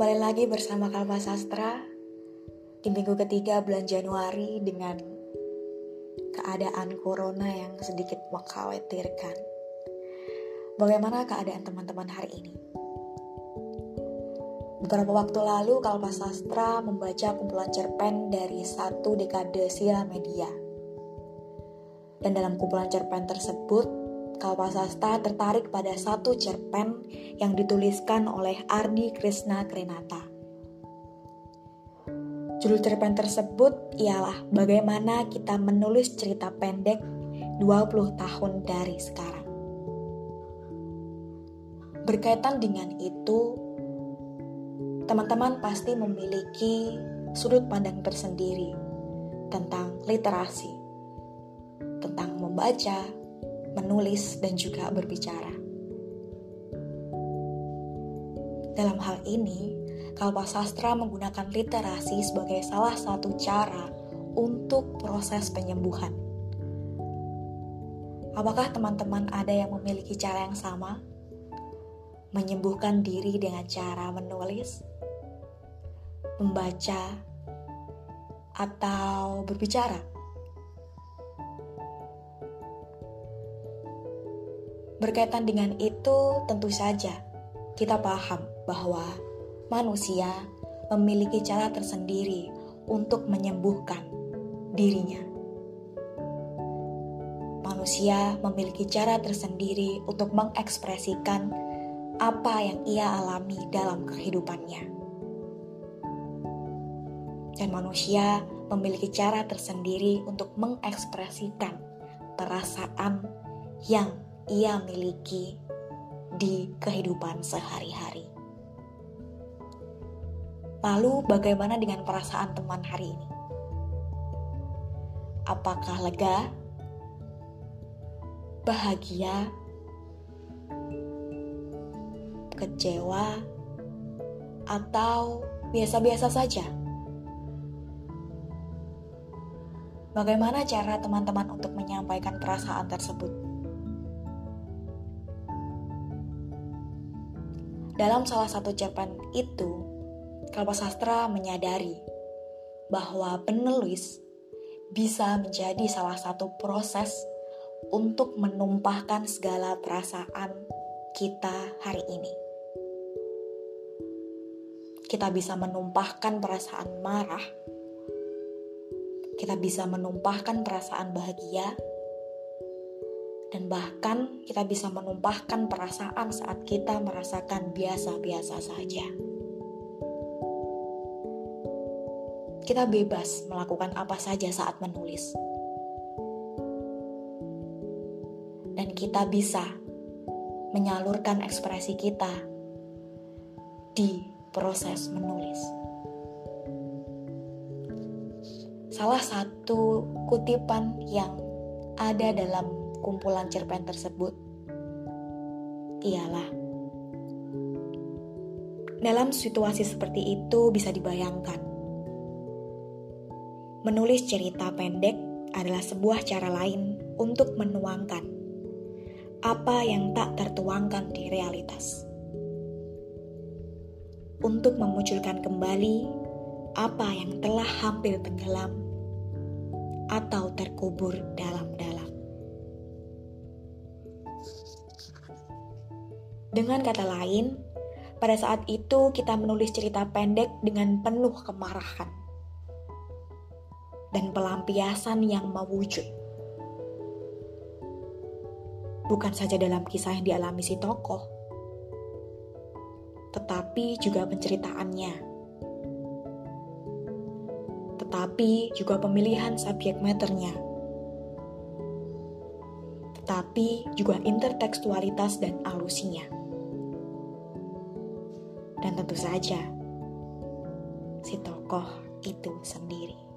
Kembali lagi bersama Kalpa Sastra di minggu ketiga bulan Januari dengan keadaan corona yang sedikit mengkhawatirkan. Bagaimana keadaan teman-teman hari ini? Beberapa waktu lalu Kalpa Sastra membaca kumpulan cerpen dari satu dekade silam media. Dan dalam kumpulan cerpen tersebut Kalpasasta tertarik pada satu cerpen yang dituliskan oleh Ardi Krishna Krenata. Judul cerpen tersebut ialah bagaimana kita menulis cerita pendek 20 tahun dari sekarang. Berkaitan dengan itu, teman-teman pasti memiliki sudut pandang tersendiri tentang literasi, tentang membaca, menulis, dan juga berbicara. Dalam hal ini, Kalpa Sastra menggunakan literasi sebagai salah satu cara untuk proses penyembuhan. Apakah teman-teman ada yang memiliki cara yang sama? Menyembuhkan diri dengan cara menulis, membaca, atau berbicara? Berkaitan dengan itu, tentu saja kita paham bahwa manusia memiliki cara tersendiri untuk menyembuhkan dirinya. Manusia memiliki cara tersendiri untuk mengekspresikan apa yang ia alami dalam kehidupannya. Dan manusia memiliki cara tersendiri untuk mengekspresikan perasaan yang ia miliki di kehidupan sehari-hari. Lalu, bagaimana dengan perasaan teman hari ini? Apakah lega, bahagia, kecewa, atau biasa-biasa saja? Bagaimana cara teman-teman untuk menyampaikan perasaan tersebut? Dalam salah satu cerpen itu, Kalpa Sastra menyadari bahwa penulis bisa menjadi salah satu proses untuk menumpahkan segala perasaan kita hari ini. Kita bisa menumpahkan perasaan marah, kita bisa menumpahkan perasaan bahagia, dan bahkan kita bisa menumpahkan perasaan saat kita merasakan biasa-biasa saja. Kita bebas melakukan apa saja saat menulis, dan kita bisa menyalurkan ekspresi kita di proses menulis. Salah satu kutipan yang ada dalam kumpulan cerpen tersebut ialah dalam situasi seperti itu bisa dibayangkan. Menulis cerita pendek adalah sebuah cara lain untuk menuangkan apa yang tak tertuangkan di realitas. Untuk memunculkan kembali apa yang telah hampir tenggelam atau terkubur dalam-dalam. Dengan kata lain, pada saat itu kita menulis cerita pendek dengan penuh kemarahan dan pelampiasan yang mewujud. Bukan saja dalam kisah yang dialami si tokoh, tetapi juga penceritaannya. Tetapi juga pemilihan subjek matternya tetapi juga intertekstualitas dan alusinya dan tentu saja si tokoh itu sendiri.